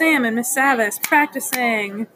Sam and Miss Savis practicing.